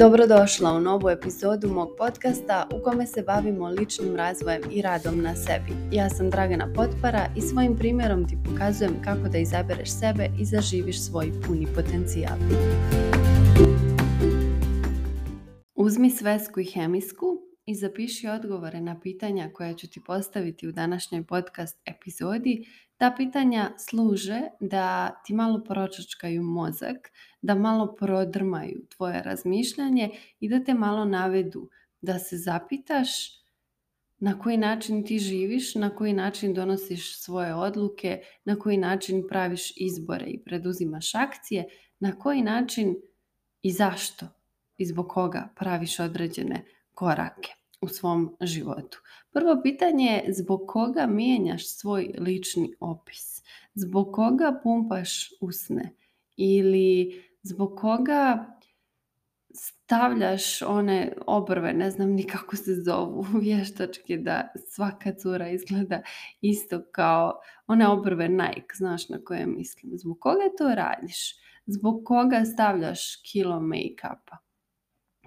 Dobrodošla u novu epizodu mog podcasta u kome se bavimo ličnim razvojem i radom na sebi. Ja sam Dragana Potpara i svojim primjerom ti pokazujem kako da izabereš sebe i zaživiš svoj puni potencijal. Uzmi svesku i hemisku i zapiši odgovore na pitanja koja ću ti postaviti u današnjoj podcast epizodi ta pitanja služe da ti malo pročačkaju mozak, da malo prodrmaju tvoje razmišljanje i da te malo navedu da se zapitaš na koji način ti živiš, na koji način donosiš svoje odluke, na koji način praviš izbore i preduzimaš akcije, na koji način i zašto i zbog koga praviš određene korake u svom životu. Prvo pitanje je zbog koga mijenjaš svoj lični opis? Zbog koga pumpaš usne? Ili zbog koga stavljaš one obrve, ne znam ni kako se zovu, vještačke da svaka cura izgleda isto kao one obrve Nike, znaš na koje mislim. Zbog koga to radiš? Zbog koga stavljaš kilo make-upa?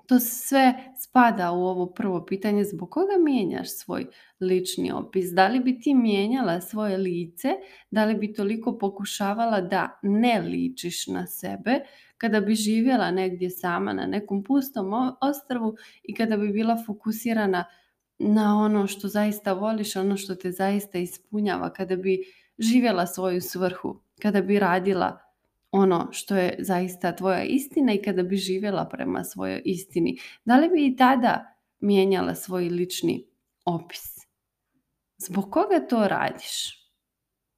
To sve spada u ovo prvo pitanje zbog koga mijenjaš svoj lični opis? Da li bi ti mijenjala svoje lice? Da li bi toliko pokušavala da ne ličiš na sebe kada bi živjela negdje sama na nekom pustom ostrvu i kada bi bila fokusirana na ono što zaista voliš, ono što te zaista ispunjava, kada bi živjela svoju svrhu, kada bi radila ono što je zaista tvoja istina i kada bi živjela prema svojoj istini, da li bi i tada mijenjala svoj lični opis? Zbog koga to radiš?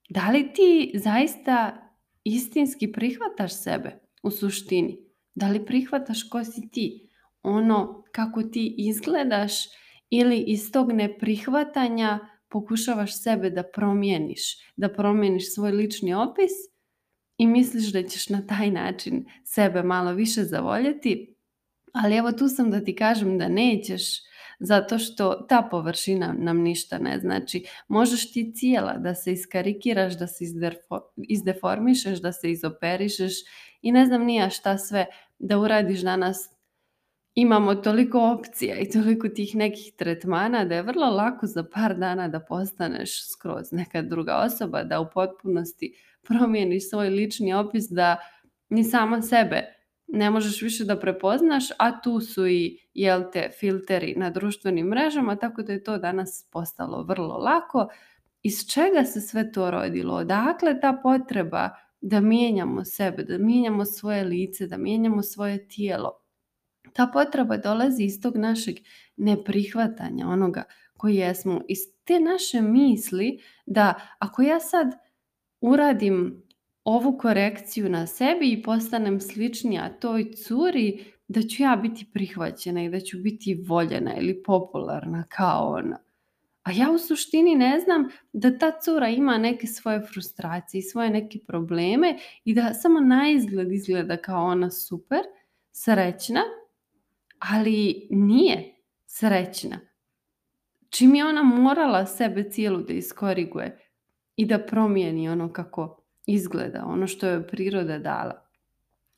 Da li ti zaista istinski prihvataš sebe u suštini? Da li prihvataš ko si ti? Ono kako ti izgledaš ili iz tog neprihvatanja pokušavaš sebe da promijeniš, da promijeniš svoj lični opis – i misliš da ćeš na taj način sebe malo više zavoljeti, ali evo tu sam da ti kažem da nećeš zato što ta površina nam ništa ne znači. Možeš ti cijela da se iskarikiraš, da se izdeformišeš, da se izoperišeš i ne znam nija šta sve da uradiš danas imamo toliko opcija i toliko tih nekih tretmana da je vrlo lako za par dana da postaneš skroz neka druga osoba, da u potpunosti promijeniš svoj lični opis da ni sama sebe ne možeš više da prepoznaš, a tu su i jel te filteri na društvenim mrežama, tako da je to danas postalo vrlo lako. Iz čega se sve to rodilo? Odakle ta potreba da mijenjamo sebe, da mijenjamo svoje lice, da mijenjamo svoje tijelo? Ta potreba dolazi iz tog našeg neprihvatanja onoga koji jesmo, iz te naše misli da ako ja sad uradim ovu korekciju na sebi i postanem sličnija toj curi, da ću ja biti prihvaćena i da ću biti voljena ili popularna kao ona. A ja u suštini ne znam da ta cura ima neke svoje frustracije i svoje neke probleme i da samo na izgled izgleda kao ona super, srećna, ali nije srećna. Čim je ona morala sebe cijelu da iskoriguje i da promijeni ono kako izgleda, ono što je priroda dala.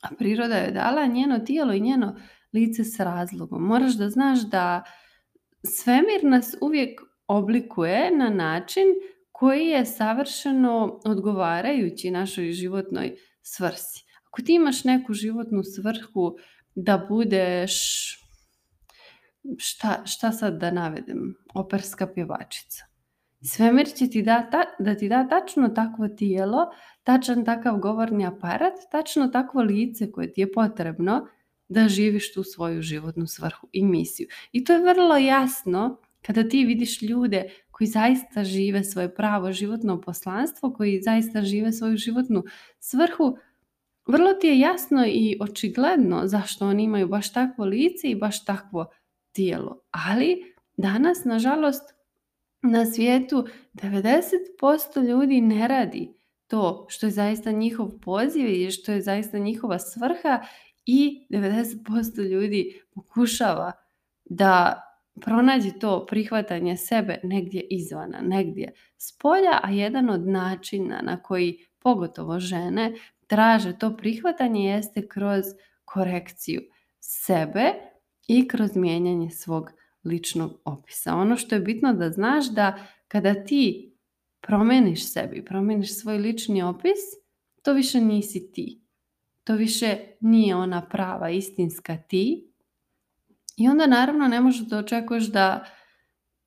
A priroda je dala njeno tijelo i njeno lice s razlogom. Moraš da znaš da svemir nas uvijek oblikuje na način koji je savršeno odgovarajući našoj životnoj svrsi. Ako ti imaš neku životnu svrhu da budeš šta, šta sad da navedem? Operska pjevačica. Svemir će ti da, da ti da tačno takvo tijelo, tačan takav govorni aparat, tačno takvo lice koje ti je potrebno da živiš tu svoju životnu svrhu i misiju. I to je vrlo jasno kada ti vidiš ljude koji zaista žive svoje pravo životno poslanstvo, koji zaista žive svoju životnu svrhu, vrlo ti je jasno i očigledno zašto oni imaju baš takvo lice i baš takvo tijelo. Ali danas, nažalost, na svijetu 90% ljudi ne radi to što je zaista njihov poziv i što je zaista njihova svrha i 90% ljudi pokušava da pronađe to prihvatanje sebe negdje izvana, negdje spolja, a jedan od načina na koji pogotovo žene traže to prihvatanje jeste kroz korekciju sebe i kroz mijenjanje svog ličnog opisa. Ono što je bitno da znaš da kada ti promeniš sebi, promeniš svoj lični opis, to više nisi ti. To više nije ona prava, istinska ti. I onda naravno ne možeš da očekuješ da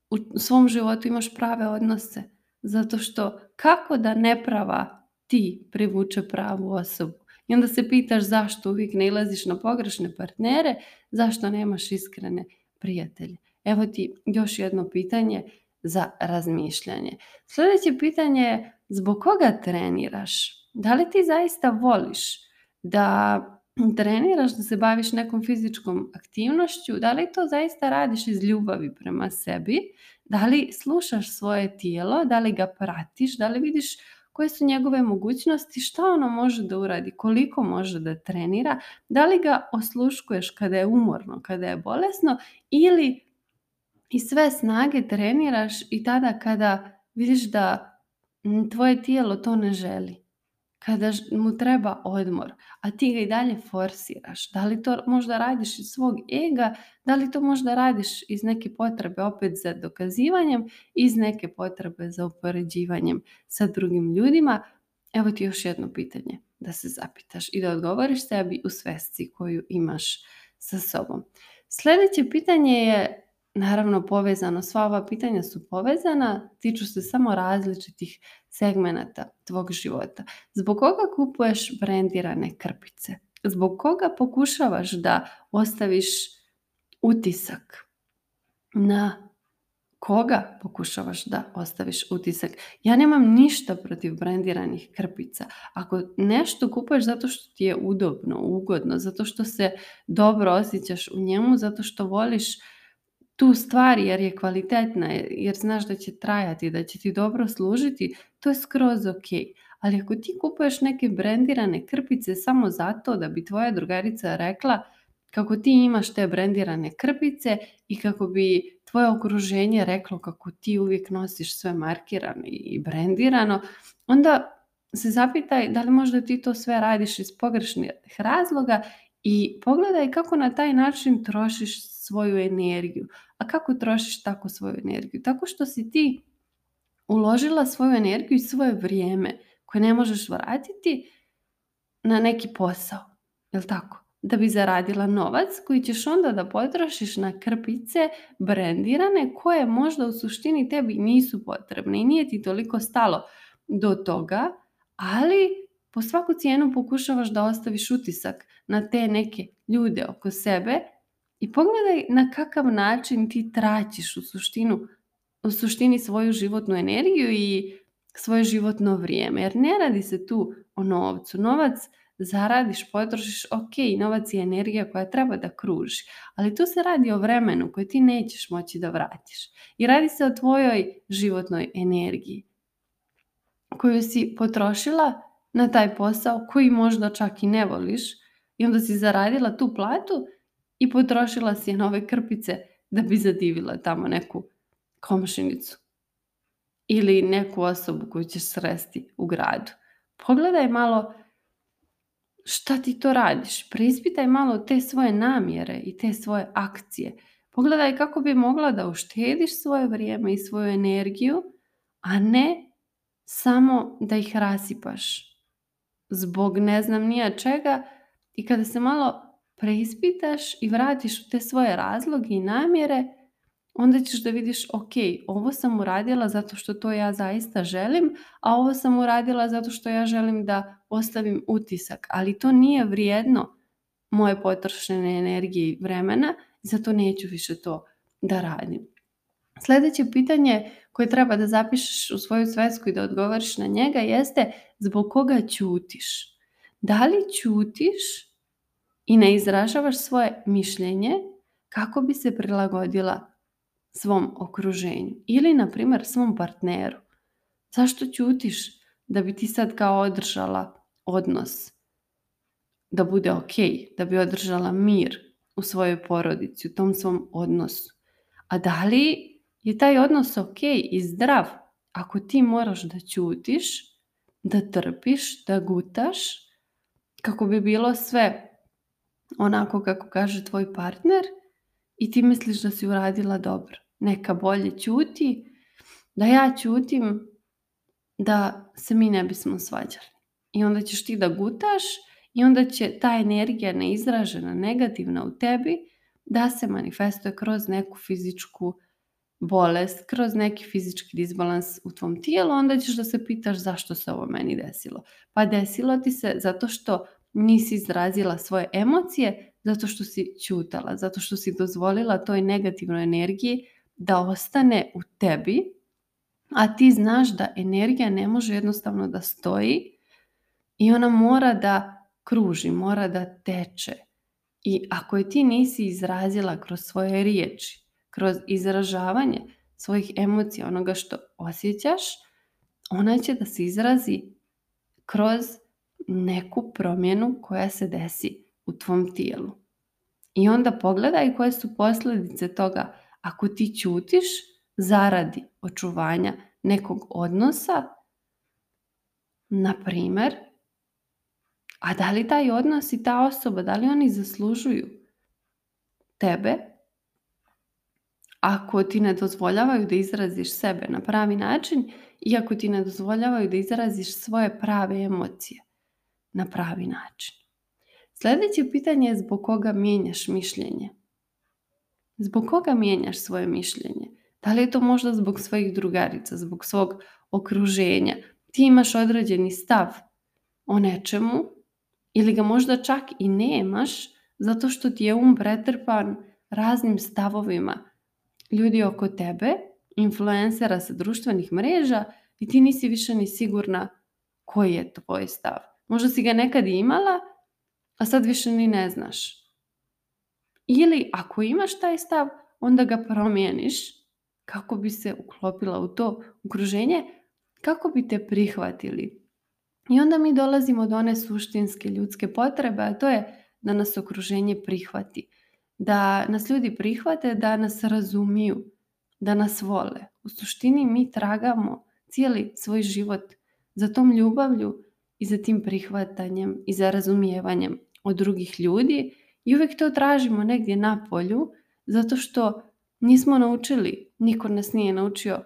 u svom životu imaš prave odnose. Zato što kako da neprava ti privuče pravu osobu? I onda se pitaš zašto uvijek ne ilaziš na pogrešne partnere, zašto nemaš iskrene prijatelje. Evo ti još jedno pitanje za razmišljanje. Sljedeće pitanje je zbog koga treniraš? Da li ti zaista voliš da treniraš, da se baviš nekom fizičkom aktivnošću? Da li to zaista radiš iz ljubavi prema sebi? Da li slušaš svoje tijelo? Da li ga pratiš? Da li vidiš koje su njegove mogućnosti, šta ono može da uradi, koliko može da trenira, da li ga osluškuješ kada je umorno, kada je bolesno ili i sve snage treniraš i tada kada vidiš da tvoje tijelo to ne želi, kada mu treba odmor, a ti ga i dalje forsiraš. Da li to možda radiš iz svog ega, da li to možda radiš iz neke potrebe opet za dokazivanjem, iz neke potrebe za upoređivanjem sa drugim ljudima. Evo ti još jedno pitanje da se zapitaš i da odgovoriš sebi u svesci koju imaš sa sobom. Sljedeće pitanje je naravno povezano, sva ova pitanja su povezana, tiču se samo različitih segmenata tvog života. Zbog koga kupuješ brendirane krpice? Zbog koga pokušavaš da ostaviš utisak? Na koga pokušavaš da ostaviš utisak? Ja nemam ništa protiv brendiranih krpica. Ako nešto kupuješ zato što ti je udobno, ugodno, zato što se dobro osjećaš u njemu, zato što voliš tu stvar jer je kvalitetna, jer znaš da će trajati, da će ti dobro služiti, to je skroz ok. Ali ako ti kupuješ neke brendirane krpice samo zato da bi tvoja drugarica rekla kako ti imaš te brendirane krpice i kako bi tvoje okruženje reklo kako ti uvijek nosiš sve markirano i brendirano, onda se zapitaj da li možda ti to sve radiš iz pogrešnih razloga i pogledaj kako na taj način trošiš svoju energiju. A kako trošiš tako svoju energiju? Tako što si ti uložila svoju energiju i svoje vrijeme koje ne možeš vratiti na neki posao. Jel tako? Da bi zaradila novac koji ćeš onda da potrošiš na krpice brendirane koje možda u suštini tebi nisu potrebne i nije ti toliko stalo do toga, ali po svaku cijenu pokušavaš da ostaviš utisak na te neke ljude oko sebe i pogledaj na kakav način ti traćiš u suštinu, u suštini svoju životnu energiju i svoje životno vrijeme. Jer ne radi se tu o novcu. Novac zaradiš, potrošiš, ok, novac je energija koja treba da kruži, ali tu se radi o vremenu koje ti nećeš moći da vratiš. I radi se o tvojoj životnoj energiji koju si potrošila na taj posao koji možda čak i ne voliš i onda si zaradila tu platu i potrošila si je na ove krpice da bi zadivila tamo neku komšinicu ili neku osobu koju ćeš sresti u gradu. Pogledaj malo šta ti to radiš. Preispitaj malo te svoje namjere i te svoje akcije. Pogledaj kako bi mogla da uštediš svoje vrijeme i svoju energiju, a ne samo da ih rasipaš zbog ne znam nija čega i kada se malo preispitaš i vratiš u te svoje razloge i namjere, onda ćeš da vidiš, ok, ovo sam uradila zato što to ja zaista želim, a ovo sam uradila zato što ja želim da ostavim utisak, ali to nije vrijedno moje potrošene energije i vremena, zato neću više to da radim. Sljedeće pitanje koje treba da zapišeš u svoju svesku i da odgovoriš na njega jeste zbog koga ćutiš. Da li ćutiš i ne izražavaš svoje mišljenje kako bi se prilagodila svom okruženju ili na primjer svom partneru. Zašto ćutiš da bi ti sad kao održala odnos? Da bude ok, da bi održala mir u svojoj porodici, u tom svom odnosu. A da li je taj odnos ok i zdrav ako ti moraš da ćutiš, da trpiš, da gutaš kako bi bilo sve onako kako kaže tvoj partner i ti misliš da si uradila dobro. Neka bolje ćuti, da ja ćutim, da se mi ne bismo svađali. I onda ćeš ti da gutaš i onda će ta energija neizražena, negativna u tebi da se manifestuje kroz neku fizičku bolest, kroz neki fizički disbalans u tvom tijelu, onda ćeš da se pitaš zašto se ovo meni desilo. Pa desilo ti se zato što nisi izrazila svoje emocije zato što si čutala, zato što si dozvolila toj negativnoj energiji da ostane u tebi, a ti znaš da energija ne može jednostavno da stoji i ona mora da kruži, mora da teče. I ako je ti nisi izrazila kroz svoje riječi, kroz izražavanje svojih emocija, onoga što osjećaš, ona će da se izrazi kroz neku promjenu koja se desi u tvom tijelu. I onda pogledaj koje su posljedice toga. Ako ti ćutiš zaradi očuvanja nekog odnosa, na primjer, a da li taj odnos i ta osoba, da li oni zaslužuju tebe? Ako ti ne dozvoljavaju da izraziš sebe na pravi način i ako ti ne dozvoljavaju da izraziš svoje prave emocije na pravi način. Sljedeće pitanje je zbog koga mijenjaš mišljenje? Zbog koga mijenjaš svoje mišljenje? Da li je to možda zbog svojih drugarica, zbog svog okruženja? Ti imaš određeni stav o nečemu ili ga možda čak i nemaš zato što ti je um pretrpan raznim stavovima ljudi oko tebe, influencera sa društvenih mreža i ti nisi više ni sigurna koji je tvoj stav. Možda si ga nekad imala, a sad više ni ne znaš. Ili ako imaš taj stav, onda ga promijeniš kako bi se uklopila u to okruženje, kako bi te prihvatili. I onda mi dolazimo do one suštinske ljudske potrebe, a to je da nas okruženje prihvati. Da nas ljudi prihvate, da nas razumiju, da nas vole. U suštini mi tragamo cijeli svoj život za tom ljubavlju i za tim prihvatanjem i za razumijevanjem od drugih ljudi i uvijek to tražimo negdje na polju zato što nismo naučili, niko nas nije naučio,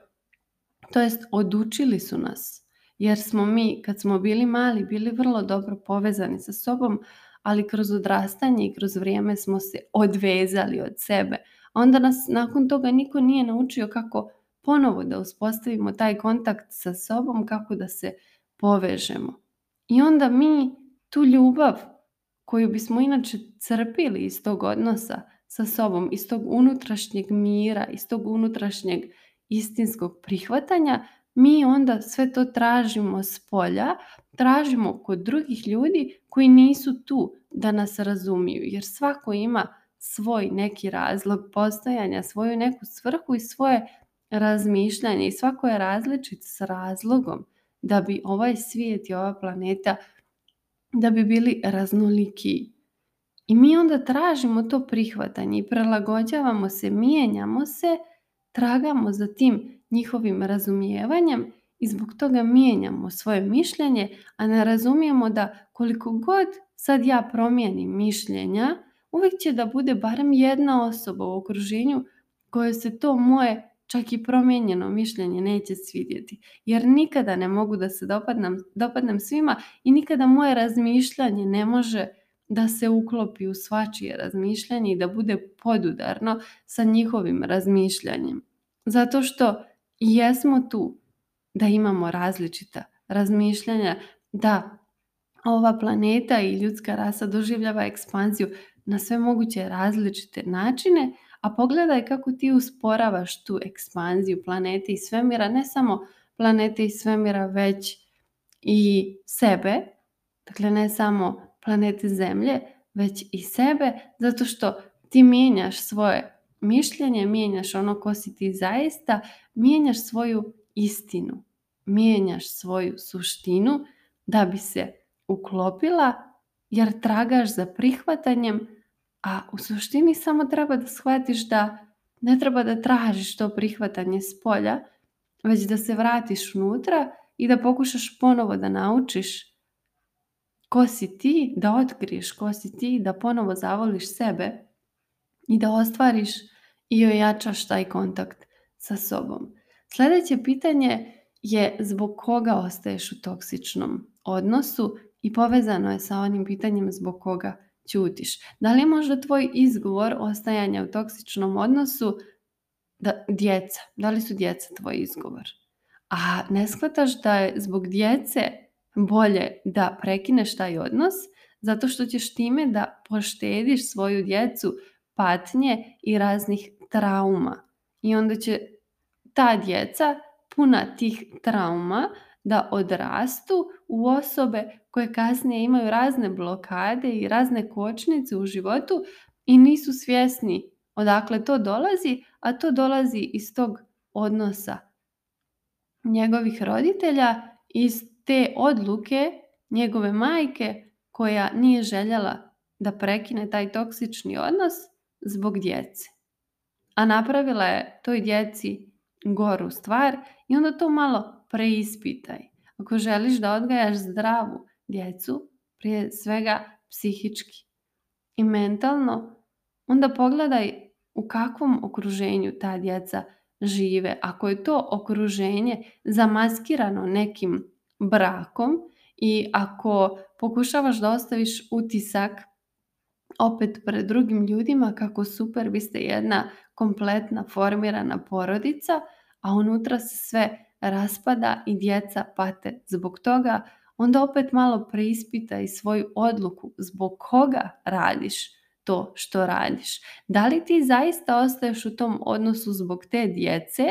to jest odučili su nas jer smo mi kad smo bili mali bili vrlo dobro povezani sa sobom, ali kroz odrastanje i kroz vrijeme smo se odvezali od sebe. Onda nas nakon toga niko nije naučio kako ponovo da uspostavimo taj kontakt sa sobom, kako da se povežemo. I onda mi tu ljubav koju bismo inače crpili iz tog odnosa sa sobom, iz tog unutrašnjeg mira, iz tog unutrašnjeg istinskog prihvatanja, mi onda sve to tražimo s polja, tražimo kod drugih ljudi koji nisu tu da nas razumiju, jer svako ima svoj neki razlog postojanja, svoju neku svrhu i svoje razmišljanje i svako je različit s razlogom da bi ovaj svijet i ova planeta da bi bili raznoliki. I mi onda tražimo to prihvatanje i prelagođavamo se, mijenjamo se, tragamo za tim njihovim razumijevanjem i zbog toga mijenjamo svoje mišljenje, a ne razumijemo da koliko god sad ja promijenim mišljenja, uvijek će da bude barem jedna osoba u okruženju koja se to moje čak i promijenjeno mišljenje neće svidjeti. Jer nikada ne mogu da se dopadnem, svima i nikada moje razmišljanje ne može da se uklopi u svačije razmišljanje i da bude podudarno sa njihovim razmišljanjem. Zato što jesmo tu da imamo različita razmišljanja, da ova planeta i ljudska rasa doživljava ekspanziju na sve moguće različite načine a pogledaj kako ti usporavaš tu ekspanziju planete i svemira, ne samo planete i svemira, već i sebe, dakle ne samo planete Zemlje, već i sebe, zato što ti mijenjaš svoje mišljenje, mijenjaš ono ko si ti zaista, mijenjaš svoju istinu, mijenjaš svoju suštinu da bi se uklopila jer tragaš za prihvatanjem a u suštini samo treba da shvatiš da ne treba da tražiš to prihvatanje s polja, već da se vratiš unutra i da pokušaš ponovo da naučiš ko si ti, da otkriješ ko si ti, da ponovo zavoliš sebe i da ostvariš i ojačaš taj kontakt sa sobom. Sljedeće pitanje je zbog koga ostaješ u toksičnom odnosu i povezano je sa onim pitanjem zbog koga ćutiš? Da li je možda tvoj izgovor ostajanja u toksičnom odnosu da, djeca? Da li su djeca tvoj izgovor? A ne shvataš da je zbog djece bolje da prekineš taj odnos zato što ćeš time da poštediš svoju djecu patnje i raznih trauma. I onda će ta djeca puna tih trauma da odrastu u osobe koje kasnije imaju razne blokade i razne kočnice u životu i nisu svjesni odakle to dolazi, a to dolazi iz tog odnosa njegovih roditelja, iz te odluke njegove majke koja nije željela da prekine taj toksični odnos zbog djece. A napravila je toj djeci goru stvar i onda to malo preispitaj. Ako želiš da odgajaš zdravu djecu, prije svega psihički i mentalno, onda pogledaj u kakvom okruženju ta djeca žive. Ako je to okruženje zamaskirano nekim brakom i ako pokušavaš da ostaviš utisak opet pred drugim ljudima kako super biste jedna kompletna formirana porodica, a unutra se sve raspada i djeca pate zbog toga, onda opet malo preispitaj svoju odluku zbog koga radiš to što radiš. Da li ti zaista ostaješ u tom odnosu zbog te djece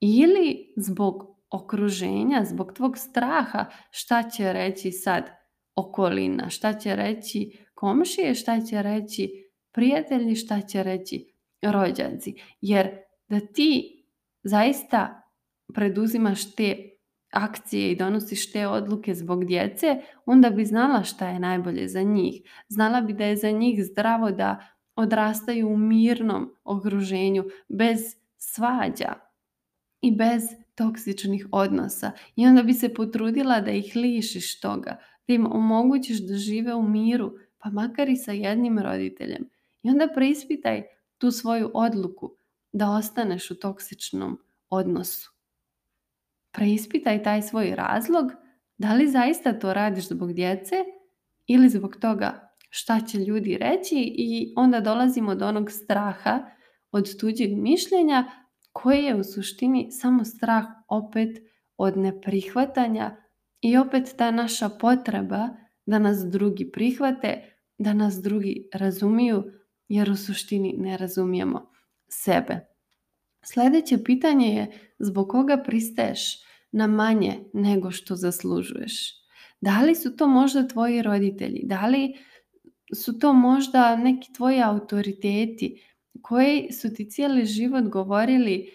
ili zbog okruženja, zbog tvog straha šta će reći sad okolina, šta će reći komšije, šta će reći prijatelji, šta će reći rođaci. Jer da ti zaista preduzimaš te akcije i donosiš te odluke zbog djece, onda bi znala šta je najbolje za njih. Znala bi da je za njih zdravo da odrastaju u mirnom okruženju, bez svađa i bez toksičnih odnosa. I onda bi se potrudila da ih lišiš toga, da im omogućiš da žive u miru, pa makar i sa jednim roditeljem. I onda preispitaj tu svoju odluku da ostaneš u toksičnom odnosu. Preispitaj taj svoj razlog, da li zaista to radiš zbog djece ili zbog toga šta će ljudi reći i onda dolazimo do onog straha od tuđeg mišljenja koji je u suštini samo strah opet od neprihvatanja i opet ta naša potreba da nas drugi prihvate, da nas drugi razumiju jer u suštini ne razumijemo sebe. Sljedeće pitanje je zbog koga pristaješ na manje nego što zaslužuješ? Da li su to možda tvoji roditelji? Da li su to možda neki tvoji autoriteti koji su ti cijeli život govorili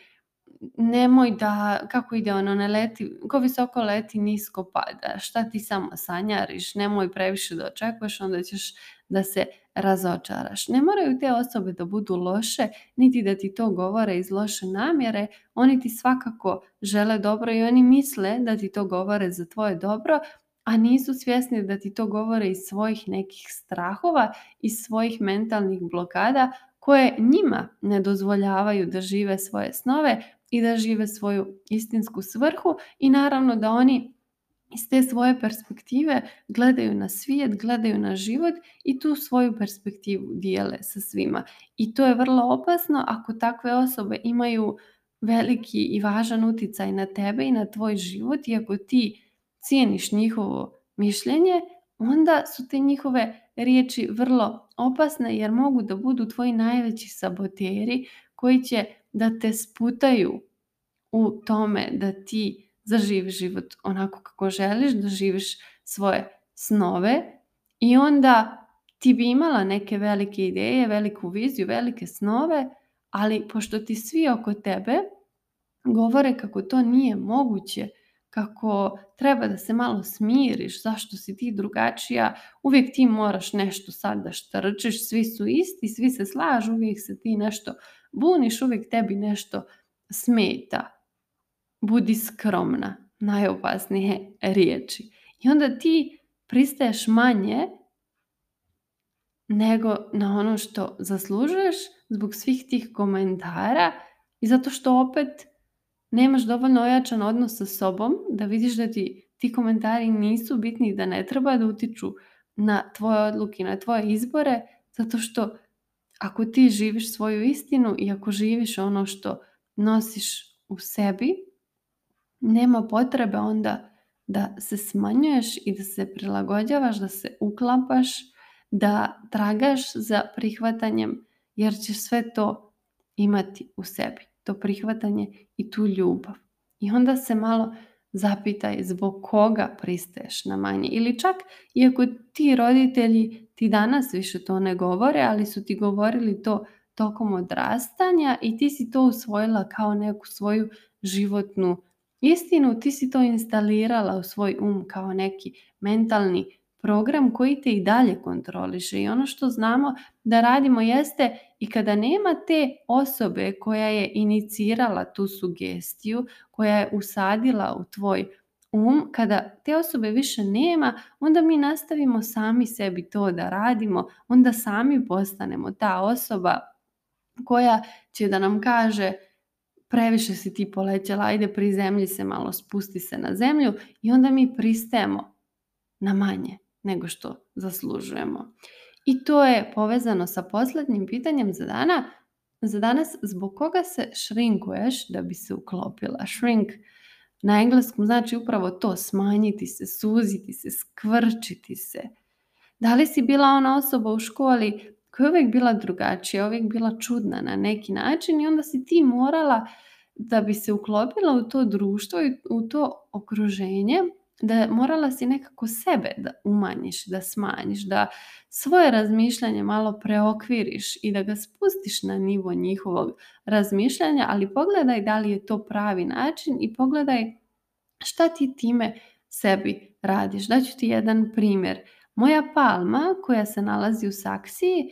nemoj da, kako ide ono, ne leti, ko visoko leti, nisko pada, šta ti samo sanjariš, nemoj previše da očekuješ, onda ćeš da se razočaraš. Ne moraju te osobe da budu loše, niti da ti to govore iz loše namjere, oni ti svakako žele dobro i oni misle da ti to govore za tvoje dobro, a nisu svjesni da ti to govore iz svojih nekih strahova, iz svojih mentalnih blokada koje njima ne dozvoljavaju da žive svoje snove, i da žive svoju istinsku svrhu i naravno da oni iz te svoje perspektive gledaju na svijet, gledaju na život i tu svoju perspektivu dijele sa svima. I to je vrlo opasno ako takve osobe imaju veliki i važan uticaj na tebe i na tvoj život i ako ti cijeniš njihovo mišljenje, onda su te njihove riječi vrlo opasne jer mogu da budu tvoji najveći saboteri koji će da te sputaju u tome da ti zaživi život onako kako želiš, da živiš svoje snove i onda ti bi imala neke velike ideje, veliku viziju, velike snove, ali pošto ti svi oko tebe govore kako to nije moguće, kako treba da se malo smiriš, zašto si ti drugačija, uvijek ti moraš nešto sad da štrčeš, svi su isti, svi se slažu, uvijek se ti nešto buniš, uvijek tebi nešto smeta. Budi skromna, najopasnije riječi. I onda ti pristaješ manje nego na ono što zaslužuješ zbog svih tih komentara i zato što opet nemaš dovoljno ojačan odnos sa sobom da vidiš da ti ti komentari nisu bitni i da ne treba da utiču na tvoje odluke, na tvoje izbore, zato što ako ti živiš svoju istinu i ako živiš ono što nosiš u sebi, nema potrebe onda da se smanjuješ i da se prilagođavaš, da se uklapaš, da tragaš za prihvatanjem jer ćeš sve to imati u sebi to prihvatanje i tu ljubav. I onda se malo zapitaj zbog koga pristaješ na manje. Ili čak, iako ti roditelji ti danas više to ne govore, ali su ti govorili to tokom odrastanja i ti si to usvojila kao neku svoju životnu istinu, ti si to instalirala u svoj um kao neki mentalni program koji te i dalje kontroliše i ono što znamo da radimo jeste i kada nema te osobe koja je inicirala tu sugestiju, koja je usadila u tvoj um, kada te osobe više nema, onda mi nastavimo sami sebi to da radimo, onda sami postanemo ta osoba koja će da nam kaže previše si ti polećela, ajde prizemlji se malo, spusti se na zemlju i onda mi pristajemo na manje nego što zaslužujemo. I to je povezano sa posljednjim pitanjem za dana, za danas zbog koga se šrinkuješ da bi se uklopila. Shrink na engleskom znači upravo to, smanjiti se, suziti se, skvrčiti se. Da li si bila ona osoba u školi koja je uvijek bila drugačija, uvijek bila čudna na neki način i onda si ti morala da bi se uklopila u to društvo i u to okruženje, da morala si nekako sebe da umanjiš, da smanjiš, da svoje razmišljanje malo preokviriš i da ga spustiš na nivo njihovog razmišljanja, ali pogledaj da li je to pravi način i pogledaj šta ti time sebi radiš. Daću ti jedan primjer. Moja palma koja se nalazi u saksiji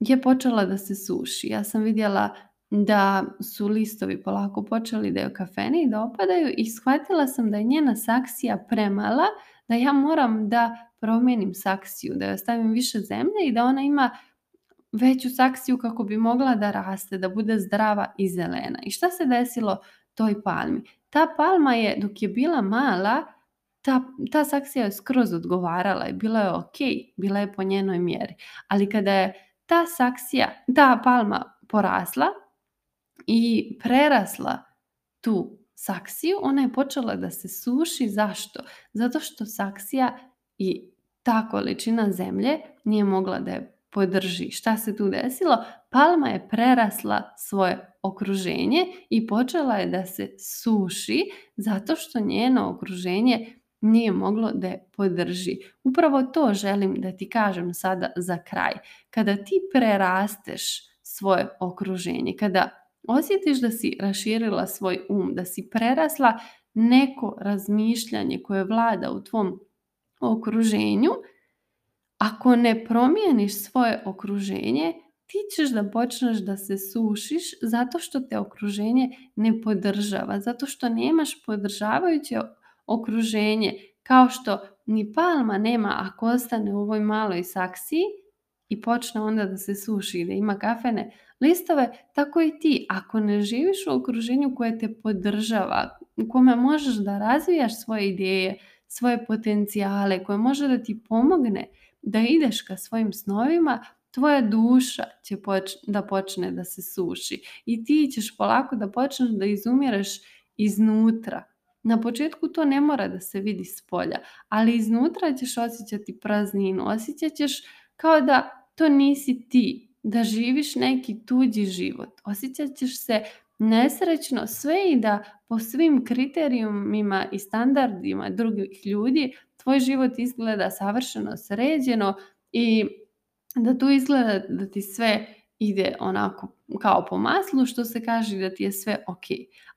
je počela da se suši. Ja sam vidjela da su listovi polako počeli da joj kafene i da opadaju i shvatila sam da je njena saksija premala, da ja moram da promijenim saksiju, da joj stavim više zemlje i da ona ima veću saksiju kako bi mogla da raste, da bude zdrava i zelena. I šta se desilo toj palmi? Ta palma je, dok je bila mala, ta, ta saksija je skroz odgovarala i bila je ok, bila je po njenoj mjeri. Ali kada je ta saksija, ta palma porasla, i prerasla tu saksiju, ona je počela da se suši. Zašto? Zato što saksija i ta količina zemlje nije mogla da je podrži. Šta se tu desilo? Palma je prerasla svoje okruženje i počela je da se suši zato što njeno okruženje nije moglo da je podrži. Upravo to želim da ti kažem sada za kraj. Kada ti prerasteš svoje okruženje, kada osjetiš da si raširila svoj um, da si prerasla neko razmišljanje koje vlada u tvom okruženju, ako ne promijeniš svoje okruženje, ti ćeš da počneš da se sušiš zato što te okruženje ne podržava, zato što nemaš podržavajuće okruženje, kao što ni palma nema ako ostane u ovoj maloj saksiji i počne onda da se suši, i da ima kafene listove, tako i ti. Ako ne živiš u okruženju koje te podržava, u kome možeš da razvijaš svoje ideje, svoje potencijale, koje može da ti pomogne da ideš ka svojim snovima, tvoja duša će poč- da počne da se suši i ti ćeš polako da počneš da izumireš iznutra. Na početku to ne mora da se vidi s polja, ali iznutra ćeš osjećati prazninu, osjećat ćeš kao da to nisi ti, da živiš neki tuđi život. Osjećat ćeš se nesrećno sve i da po svim kriterijumima i standardima drugih ljudi tvoj život izgleda savršeno sređeno i da tu izgleda da ti sve ide onako kao po maslu što se kaže da ti je sve ok.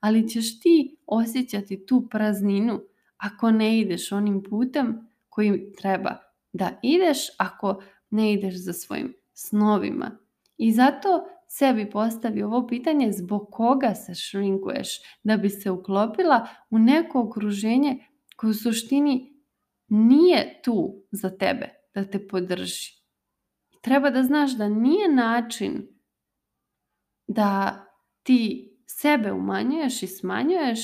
Ali ćeš ti osjećati tu prazninu ako ne ideš onim putem kojim treba da ideš, ako ne ideš za svojim snovima. I zato sebi postavi ovo pitanje zbog koga se šrinkuješ da bi se uklopila u neko okruženje koje u suštini nije tu za tebe da te podrži. Treba da znaš da nije način da ti sebe umanjuješ i smanjuješ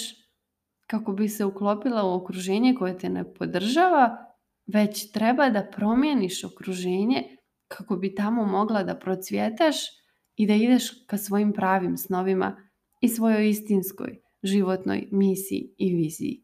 kako bi se uklopila u okruženje koje te ne podržava, već treba da promijeniš okruženje kako bi tamo mogla da procvjetaš i da ideš ka svojim pravim snovima i svojoj istinskoj životnoj misiji i viziji.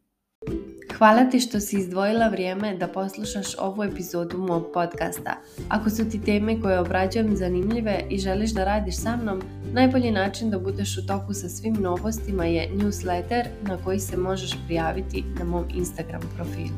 Hvala ti što si izdvojila vrijeme da poslušaš ovu epizodu mog podcasta. Ako su ti teme koje obrađujem zanimljive i želiš da radiš sa mnom, najbolji način da budeš u toku sa svim novostima je newsletter na koji se možeš prijaviti na mom Instagram profilu.